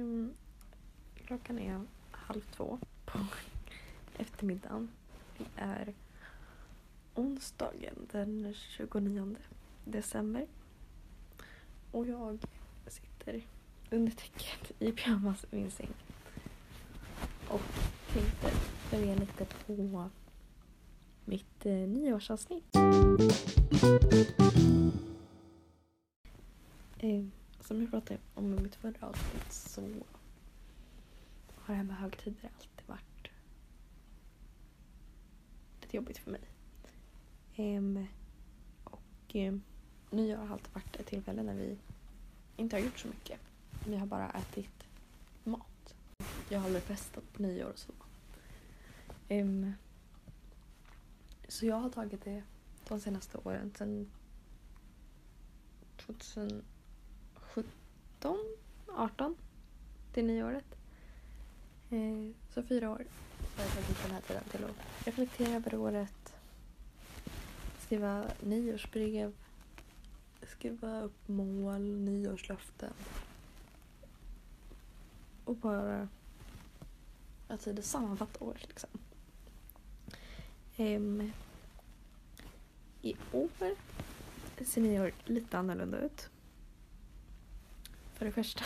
Um, klockan är halv två på eftermiddagen. Det är onsdagen den 29 december. Och jag sitter under täcket i pyjamas i min säng. Och tänkte börja lite på mitt eh, nyårsavsnitt. Mm som jag pratade om i mitt förra avsnitt så har det här med högtider alltid varit lite jobbigt för mig. Ehm, och eh, nyår har alltid varit ett tillfälle när vi inte har gjort så mycket. Vi har bara ätit mat. Jag har aldrig festat på nyår och så. Ehm, så jag har tagit det de senaste åren sedan 17, 18 till nyåret. Eh, så fyra år har jag tagit den här tiden till att reflektera över året, skriva nyårsbrev, skriva upp mål, nyårslöften och bara alltså det sammanfatta året liksom. Um, I år ser nyår lite annorlunda ut. För det första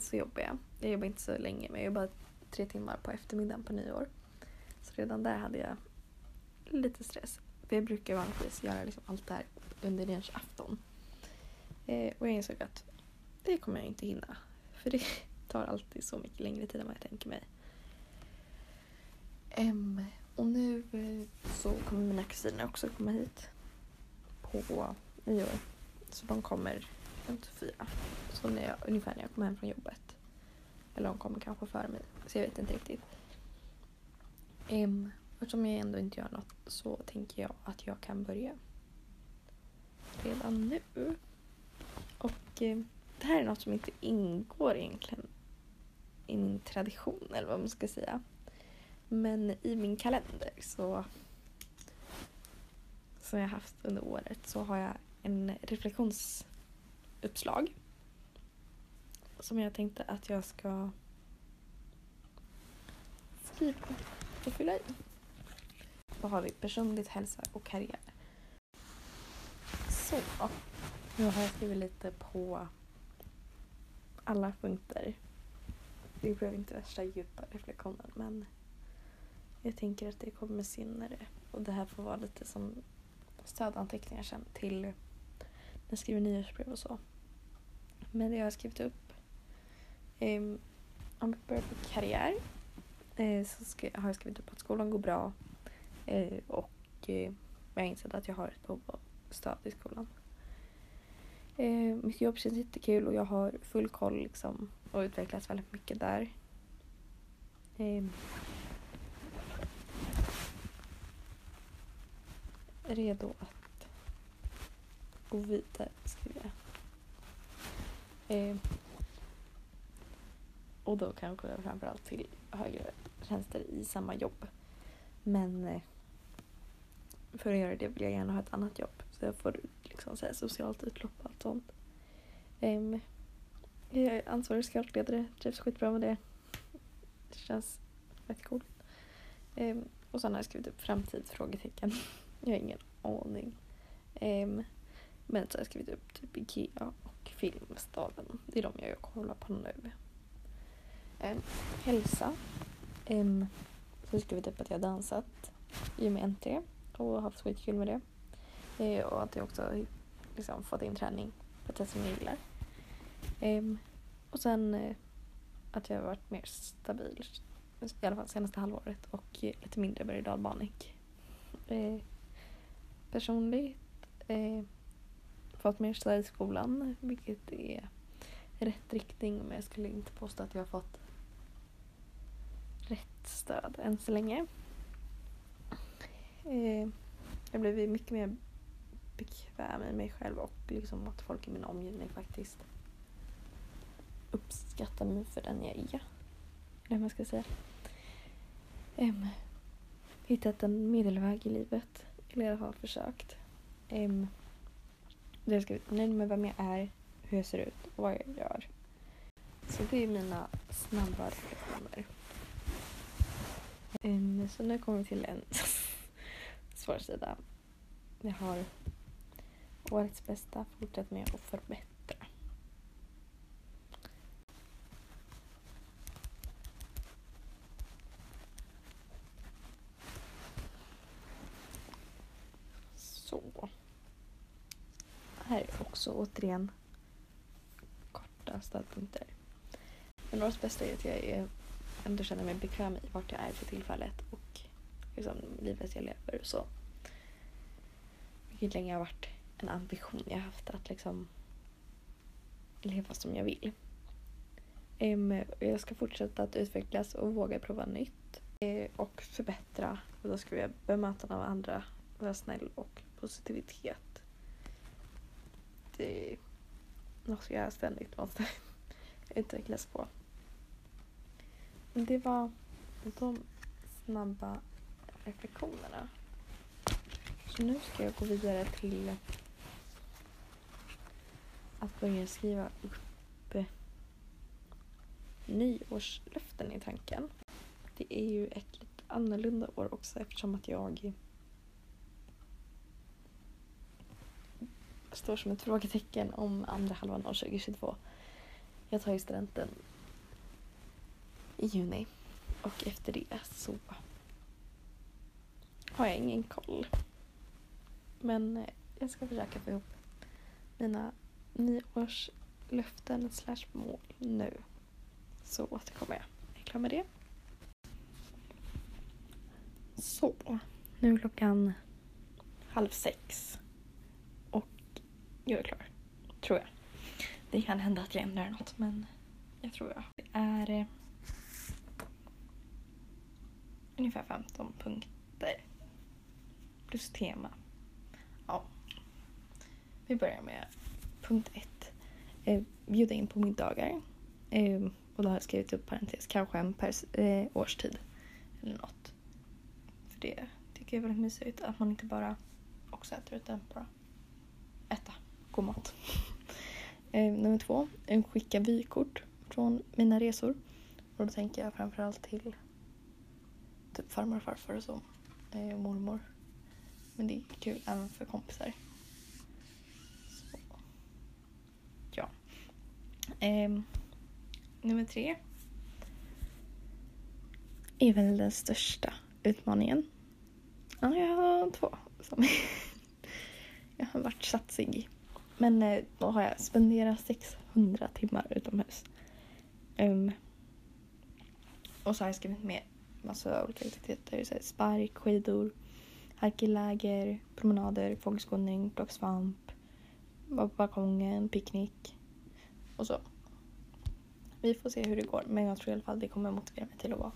så jobbar jag. Jag jobbar inte så länge men jag jobbar tre timmar på eftermiddagen på nyår. Så redan där hade jag lite stress. För jag brukar vanligtvis göra liksom allt det här under nyårsafton. Eh, och jag insåg att det kommer jag inte hinna. För det tar alltid så mycket längre tid än vad jag tänker mig. Um, och nu eh, så kommer mina kusiner också komma hit på nyår. Så de kommer runt fyra. Så när jag, ungefär när jag kommer hem från jobbet. Eller hon kommer kanske före mig. Så jag vet inte riktigt. Um, eftersom jag ändå inte gör något så tänker jag att jag kan börja redan nu. Och eh, det här är något som inte ingår egentligen i min tradition eller vad man ska säga. Men i min kalender så som jag haft under året så har jag en reflektions uppslag som jag tänkte att jag ska skriva och fylla i. Då har vi personligt, hälsa och karriär. Så, nu har jag skrivit lite på alla punkter. Det blev inte värsta djupa reflektionen men jag tänker att det kommer senare. Och det här får vara lite som stödanteckningar sen till när jag skriver nyårsbrev och så. Men det jag har skrivit upp. Um, om jag börjar på karriär uh, så ska, har jag skrivit upp att skolan går bra uh, och eh, jag har insett att jag har ett behov av stöd i skolan. Eh, mitt jobb känns jättekul och jag har full koll liksom, och utvecklas väldigt mycket där. Eh, redo att gå vidare, skriver jag. Eh, och då kanske framförallt till högre tjänster i samma jobb. Men eh, för att göra det vill jag gärna ha ett annat jobb. Så jag får liksom så socialt utlopp och allt sånt. Um, jag är ansvarig scoutledare, trivs skitbra med det. Det känns rätt coolt. Um, och sen har jag skrivit upp framtid? Frågetecken. Jag har ingen aning. Um, men så har jag skrivit upp typ Ikea och Filmstaden. Det är de jag kollar på nu. Um, hälsa. Um, så har vi skrivit upp att jag har dansat i och med NT och haft skitkul med det. Eh, och att jag också liksom, fått in träning på ett sätt som jag gillar. Um, och sen eh, att jag har varit mer stabil i alla fall senaste halvåret och lite mindre berg och Eh, personligt eh, fått mer stöd i skolan vilket är rätt riktning men jag skulle inte påstå att jag har fått rätt stöd än så länge. Eh, jag har blivit mycket mer bekväm i mig själv och liksom att folk i min omgivning faktiskt uppskattar mig för den jag är. Eller man ska säga. Um, hittat en medelväg i livet. Eller i alla fall försökt. Um, jag skrivit nöjd med vem jag är, hur jag ser ut och vad jag gör. Så det är mina snabba reflektioner. Um, ehm, så nu kommer vi till en svår sida. Jag har årets bästa, fortsätt med att förbättra. Så. Här är också återigen korta stödpunkter. Men årets bästa är att jag är, ändå känner mig bekväm i vart jag är för tillfället och liksom, livet jag lever. Så. Vilket länge har varit en ambition jag haft att liksom leva som jag vill. Um, jag ska fortsätta att utvecklas och våga prova nytt. Uh, och förbättra. Och då ska jag bemöta av andra, vara snäll och positivitet. Det är något jag ständigt måste utvecklas på. Det var de snabba reflektionerna. Så nu ska jag gå vidare till att börja skriva upp nyårslöften i tanken. Det är ju ett lite annorlunda år också eftersom att jag står som ett frågetecken om andra halvan av 2022. Jag tar ju studenten i juni och efter det så har jag ingen koll. Men eh, jag ska försöka få ihop mina nyårslöften slash mål nu. Så återkommer jag. Jag Är klar med det? Så, nu är klockan halv sex. Jag är klar. Tror jag. Det kan hända att jag ändrar något men jag tror jag. Det är eh, ungefär 15 punkter. Plus tema. Ja. Vi börjar med punkt 1. Eh, bjuda in på middagar. Eh, och då har jag skrivit upp parentes, kanske en per eh, årstid. Eller något. För det tycker jag är väldigt mysigt. Att man inte bara också äter utan bara äta tacomat. eh, nummer två, skicka vykort från mina resor. Och då tänker jag framförallt till typ farmor och farfar och så. Eh, mormor. Men det är kul även för kompisar. Så. Ja. Eh, nummer tre. Är väl den största utmaningen. Ja, jag har två. Som jag har varit satsig. Men eh, då har jag spenderat 600 timmar utomhus. Um, och så har jag skrivit med massa olika aktiviteter. Så här, spark, skidor, halkeläger, promenader, fågelskådning, plocka svamp, vara på balkongen, picknick och så. Vi får se hur det går men jag tror i alla fall det kommer motivera mig till att vara,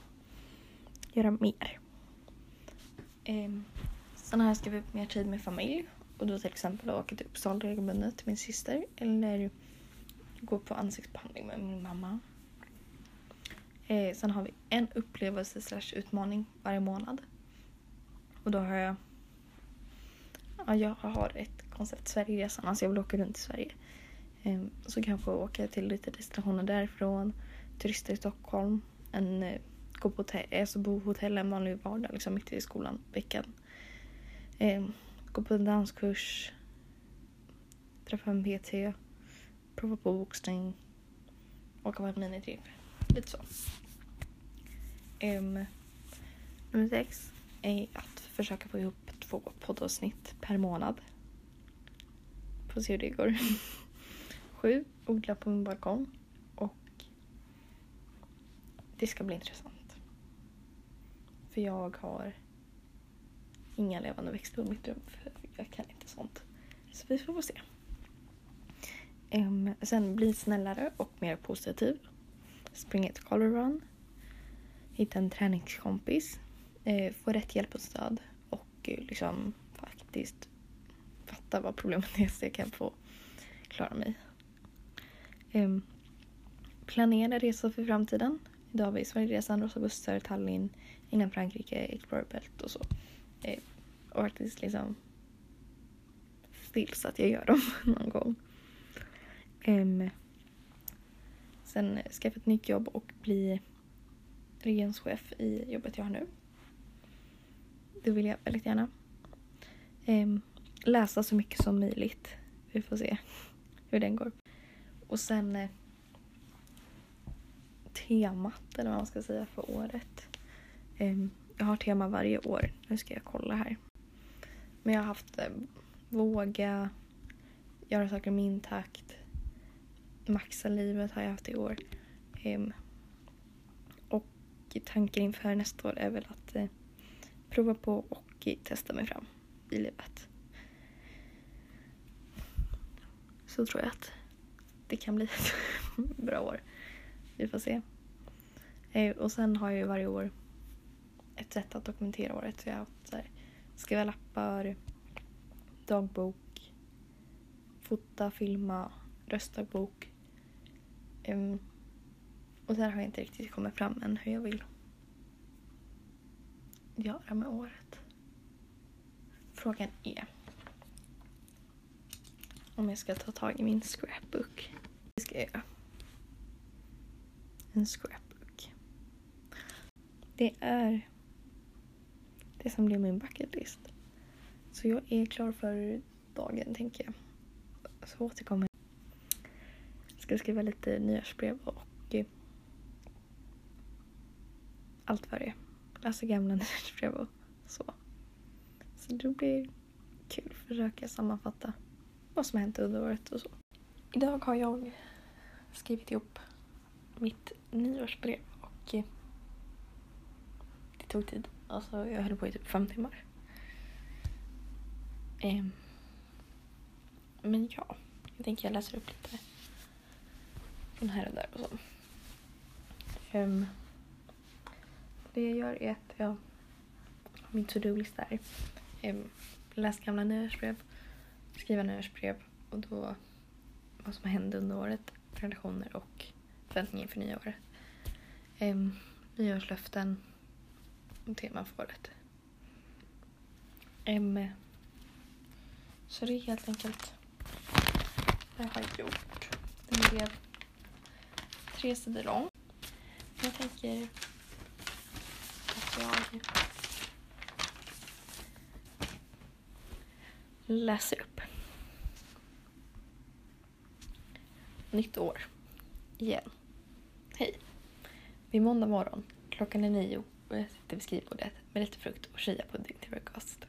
göra mer. Um, sen har jag skrivit upp mer tid med familj och då till exempel åka till Uppsala regelbundet till min syster eller gå på ansiktsbehandling med min mamma. Eh, sen har vi en upplevelse slash utmaning varje månad. Och då har jag... Ja, jag har ett koncept Sverigeresan, alltså jag vill åka runt i Sverige. Eh, så kanske åka till lite destinationer därifrån, turista i Stockholm, en, eh, gå på hotell, eh, alltså bo på hotell en vanlig vardag liksom mitt i skolan, veckan. Eh, gå på en danskurs, träffa en PT, prova på boxning, åka på en minitripp. Lite så. Um, nummer sex är att försöka få ihop två poddavsnitt per månad. Får se hur det går. Sju, odla på min balkong. Och det ska bli intressant. För jag har inga levande växter på mitt rum. För jag kan inte sånt. Så vi får se. Um, sen bli snällare och mer positiv. Springa ett color run. Hitta en träningskompis Uh, få rätt hjälp och stöd och uh, liksom faktiskt fatta vad problemet är så jag kan få klara mig. Um, planera resor för framtiden. Idag har vi Sverigeresan, Rosa bussar, Tallinn, innan Frankrike, Explorer Belt och så. Eh, och faktiskt liksom se så att jag gör dem någon gång. Um, Sen skaffa ett nytt jobb och bli regionschef i jobbet jag har nu. Det vill jag väldigt gärna. Um, läsa så mycket som möjligt. Vi får se hur den går. Och sen eh, temat, eller vad man ska säga, för året. Um, jag har tema varje år. Nu ska jag kolla här. Men jag har haft eh, våga, göra saker i min takt, maxa livet har jag haft i år. Ehm, och tanken inför nästa år är väl att eh, prova på och testa mig fram i livet. Så tror jag att det kan bli ett bra år. Vi får se. Eh, och sen har jag ju varje år ett sätt att dokumentera året. Så jag har haft så här, skriva lappar, dagbok, fota, filma, röstdagbok. Um, och där har jag inte riktigt kommit fram än hur jag vill göra med året. Frågan är om jag ska ta tag i min scrapbook. Det ska jag göra. En scrapbook. Det är det som blir min bucket list. Så jag är klar för dagen tänker jag. Så återkommer jag. Ska skriva lite nyårsbrev och eh, allt vad det är. Läsa gamla nyårsbrev och så. Så det blir kul att försöka sammanfatta vad som har hänt under året och så. Idag har jag skrivit ihop mitt nyårsbrev och eh, det tog tid. Alltså jag höll på i typ fem timmar. Um, men ja, jag tänker jag läser upp lite från här och där och så. Um, det jag gör är att jag har min to-do-lista här. Um, ehm. läs gamla nyårsbrev, skriva nyårsbrev och då vad som hände under året, relationer och förväntningar inför nyåret. Um, nyårslöften och teman för året. Um, så det är helt enkelt vad jag har gjort. Den blev tre sidor lång. Jag tänker att jag läser upp. Nytt år. Igen. Hej. Det är måndag morgon. Klockan är nio och jag sitter vid skrivbordet med lite frukt och chiapudding till frukost.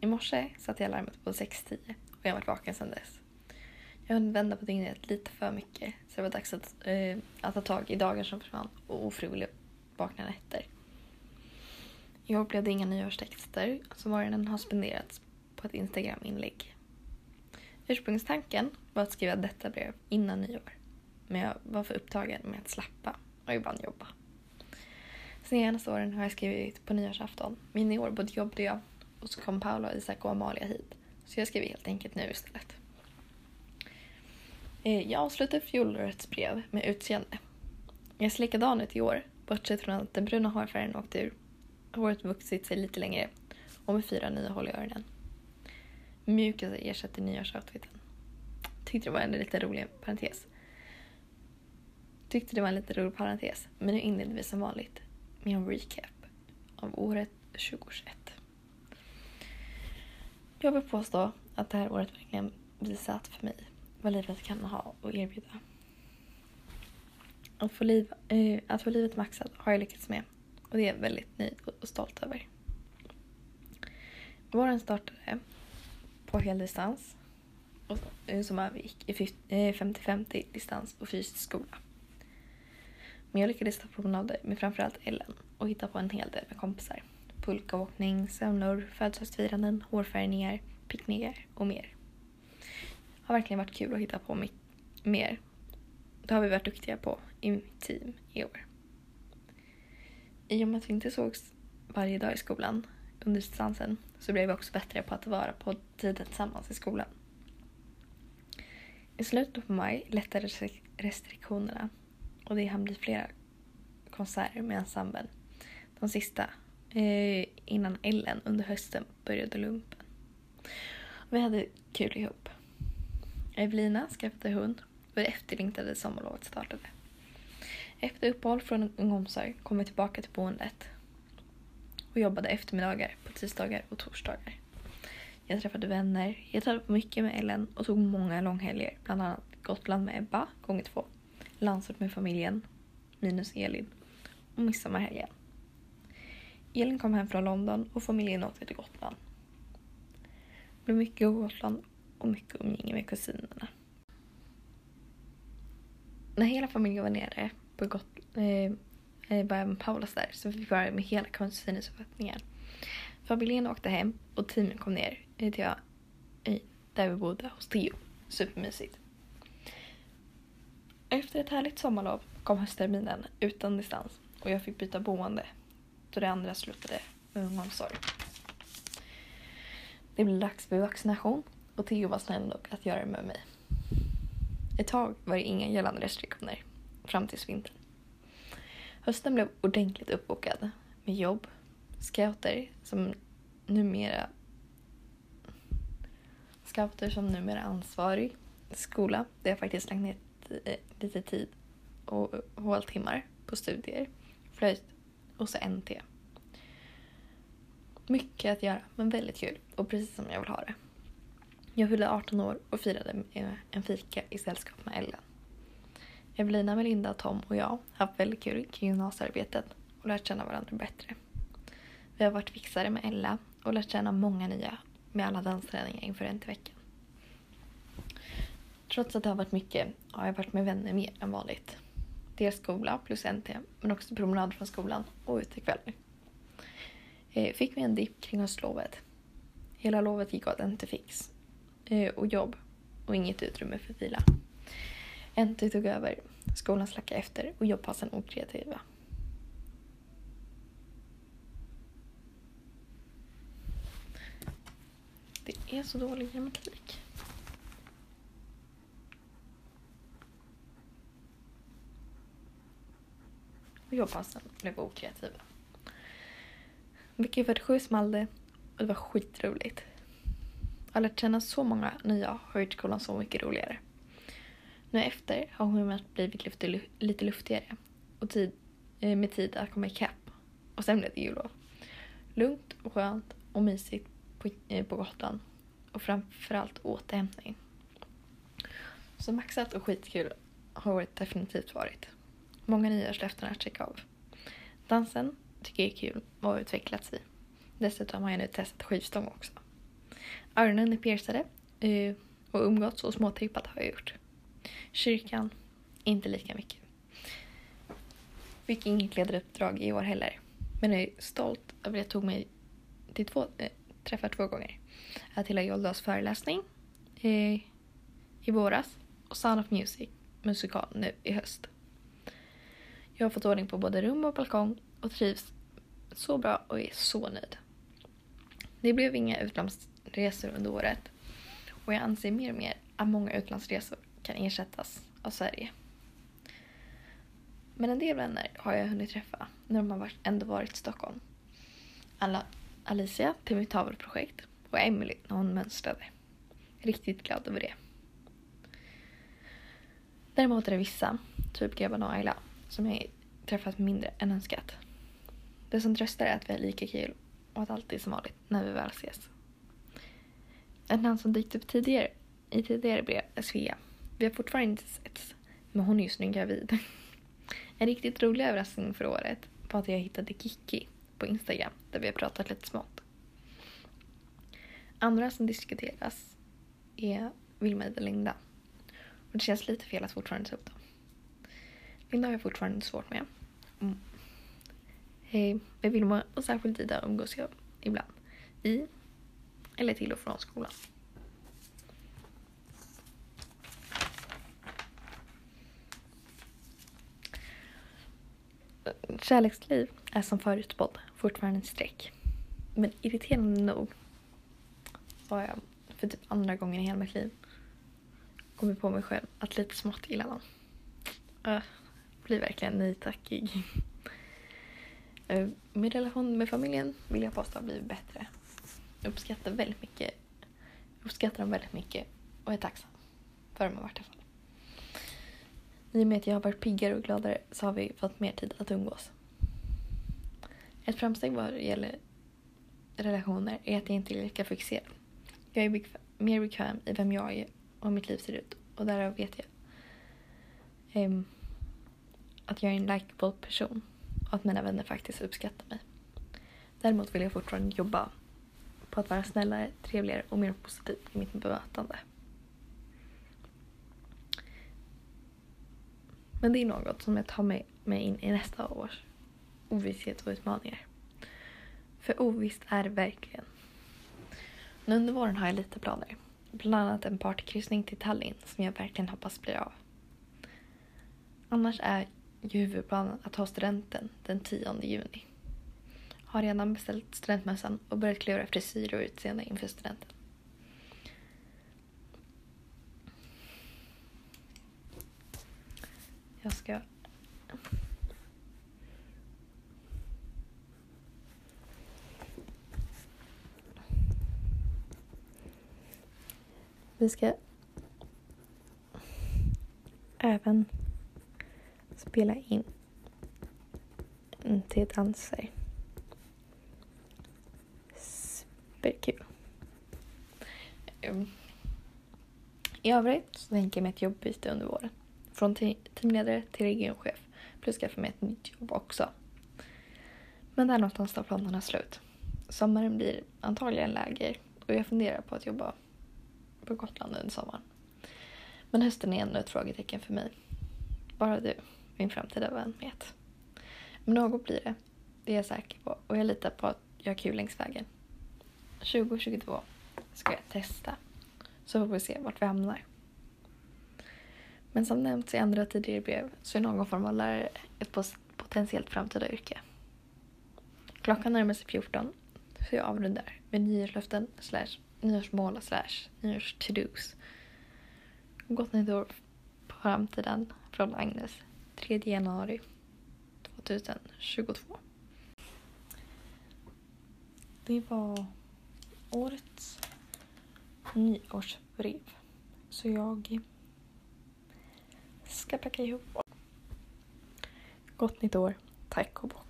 I morse satte jag larmet på 6.10 och jag har varit vaken sedan dess. Jag hunnit vända på dygnet lite för mycket så det var dags att, eh, att ta tag i dagar som försvann och ofrivilligt vakna nätter. I år blev det inga nyårstexter så morgonen har spenderats på ett Instagram-inlägg. Ursprungstanken var att skriva detta brev innan nyår men jag var för upptagen med att slappa och ibland jobba. Senaste åren har jag skrivit på nyårsafton men i år både jobbade jag och så kom Paula, Isak och Amalia hit. Så jag skriver helt enkelt nu istället. Eh, jag avslutar fjolårets brev med utseende. Jag ser likadan ut i år, bortsett från att den bruna hårfärgen åkte ur. Håret vuxit sig lite längre och med fyra nya hål i öronen. Mjukis ersätter nyårsoutfiten. Tyckte det var en lite rolig parentes. Tyckte det var en lite rolig parentes, men nu inleder vi som vanligt med en recap av året 2021. Jag vill påstå att det här året verkligen visat för mig vad livet kan ha att erbjuda. Att få, liv, äh, att få livet maxat har jag lyckats med och det är jag väldigt nöjd och stolt över. Våren startade på heldistans och, eh, som övergick i 50-50 eh, distans och fysisk skola. Men jag lyckades ta promenader med framförallt Ellen och hitta på en hel del med kompisar pulkaåkning, semlor, födelsedagsfiranden, hårfärgningar, picknickar och mer. Det har verkligen varit kul att hitta på mer. Det har vi varit duktiga på i mitt team i år. I och med att vi inte sågs varje dag i skolan under distansen så blev vi också bättre på att vara på tiden tillsammans i skolan. I slutet på maj lättade restriktionerna och det hann bli flera konserter med ensemblen. De sista eh, innan Ellen under hösten började lumpen. Vi hade kul ihop. Evelina skaffade hund och det efterlängtade sommarlovet startade. Efter uppehåll från en Omsorg kom vi tillbaka till boendet och jobbade eftermiddagar på tisdagar och torsdagar. Jag träffade vänner, jag träffade mycket med Ellen och tog många långhelger. Bland annat Gotland med Ebba, gånger två. Landsort med familjen, minus Elin. Och midsommarhelgen. Elin kom hem från London och familjen åkte till Gotland. Det blev mycket Gotland och mycket umgänge med kusinerna. När hela familjen var nere på Gotland eh, eh var även Paulas där så vi fick vara med hela kusinens uppfattningar. Familjen åkte hem och teamen kom ner eh, till jag, där vi bodde hos Theo. Supermysigt. Efter ett härligt sommarlov kom höstterminen utan distans och jag fick byta boende då det andra slutade med ungomsorg. Det blev dags för vaccination och Theo var snäll nog att göra det med mig. Ett tag var det inga gällande restriktioner fram till vintern. Hösten blev ordentligt uppbokad med jobb, scouter som numera scouter som numera ansvarig skola där jag faktiskt lagt ner Eh, lite tid och håltimmar på studier, flöjt och så NT. Mycket att göra, men väldigt kul och precis som jag vill ha det. Jag fyllde 18 år och firade med en fika i sällskap med Ellen. Evelina, Melinda, Tom och jag har haft väldigt kul kring gymnasiearbetet och lärt känna varandra bättre. Vi har varit fixare med Ella och lärt känna många nya med alla dansträningar inför NT-veckan. Trots att det har varit mycket har jag varit med vänner mer än vanligt. Dels skola plus NT, men också promenad från skolan och utekvällar. Eh, fick vi en dipp kring höstlovet. Hela lovet gick åt NT fix eh, och jobb och inget utrymme för vila. NT tog över, skolan slackade efter och jobbpassen okreativa. Det är så dålig grammatik. Och jobba jobbpassen blev okreativa. Vecka 47 small det och det var skitroligt. Jag har lärt känna så många nya och har gjort skolan så mycket roligare. Nu efter har humöret blivit lite luftigare och tid, eh, med tid att komma ikapp. Och sen blev det jullov. Lugnt och skönt och mysigt på, eh, på Gotland. Och framförallt återhämtning. Så maxat och skitkul har det definitivt varit. Många nyårslöften att checka av. Dansen tycker jag är kul och har utvecklats i. Dessutom har jag nu testat skivstång också. Öronen är piercade eh, och umgåtts och småtejpat har jag gjort. Kyrkan, inte lika mycket. Fick inget ledaruppdrag i år heller. Men jag är stolt över att jag tog mig till två, äh, träffar två gånger. Attila Joldas föreläsning eh, i våras och Sound of Music musikal nu i höst. Jag har fått ordning på både rum och balkong och trivs så bra och är så nöjd. Det blev inga utlandsresor under året och jag anser mer och mer att många utlandsresor kan ersättas av Sverige. Men en del vänner har jag hunnit träffa när de har ändå varit i Stockholm. Alla Alicia till mitt tavelprojekt och Emily när hon mönstrade. Riktigt glad över det. Däremot är det vissa, typ grabbarna och Ayla, som jag träffat mindre än önskat. Det som tröstar är att vi har lika kul och att allt är som vanligt när vi väl ses. Ett namn som dykt upp tidigare i tidigare brev är Svea. Vi har fortfarande inte setts, men hon är just nu gravid. En riktigt rolig överraskning för året var att jag hittade Kiki på Instagram där vi har pratat lite smått. Andra som diskuteras är Vilma och Linda. Och det känns lite fel att fortfarande ta upp dem. Linda har jag fortfarande svårt med. Mm. Hey, med Vilma och särskilt Ida umgås jag ibland. I eller till och från skolan. Kärleksliv är som förutspådd fortfarande ett streck. Men irriterande nog har jag för typ andra gången i hela mitt liv kommit på mig själv att lite smått gilla någon. Uh, blir verkligen nej-tackig. Eh, min relation med familjen vill jag påstå har blivit bättre. Jag uppskattar väldigt mycket. uppskattar dem väldigt mycket och är tacksam för dem i vart fall. I och med att jag har varit piggare och gladare så har vi fått mer tid att umgås. Ett framsteg vad gäller relationer är att jag inte är lika fixerad. Jag är bekväm, mer bekväm i vem jag är och mitt liv ser ut och därav vet jag um, att jag är en likeable person och att mina vänner faktiskt uppskattar mig. Däremot vill jag fortfarande jobba på att vara snällare, trevligare och mer positiv i mitt bemötande. Men det är något som jag tar med mig in i nästa års ovisshet och utmaningar. För ovisst är det verkligen. Nu under våren har jag lite planer. Bland annat en partykryssning till Tallinn som jag verkligen hoppas blir av. Annars är ju huvudplanen att ha studenten den 10 juni. Har redan beställt studentmössan och börjat klura frisyr och utseende inför studenten. Jag ska... Vi ska även spela in till danser. Superkul. Ehm, I övrigt så tänker jag mig ett jobbbyte under våren. Från teamledare till regionchef. Plus skaffa mig ett nytt jobb också. Men där någonstans tar planerna slut. Sommaren blir antagligen läger och jag funderar på att jobba på Gotland under sommaren. Men hösten är ännu ett frågetecken för mig. Bara du, min framtida vän. Men något blir det. Det är jag säker på och jag litar på att jag har kul längs vägen. 2022 ska jag testa. Så får vi se vart vi hamnar. Men som nämnts i andra tidigare brev så är någon form av lärare ett potentiellt framtida yrke. Klockan närmar sig 14 så jag avrundar med nyårslöften slash nyårsmål slash nyårs-to-dos. Gott nytt år på framtiden från Agnes 3 januari 2022. Det var årets nyårsbrev. Så jag ska packa ihop. Gott nytt år. Tack och bock.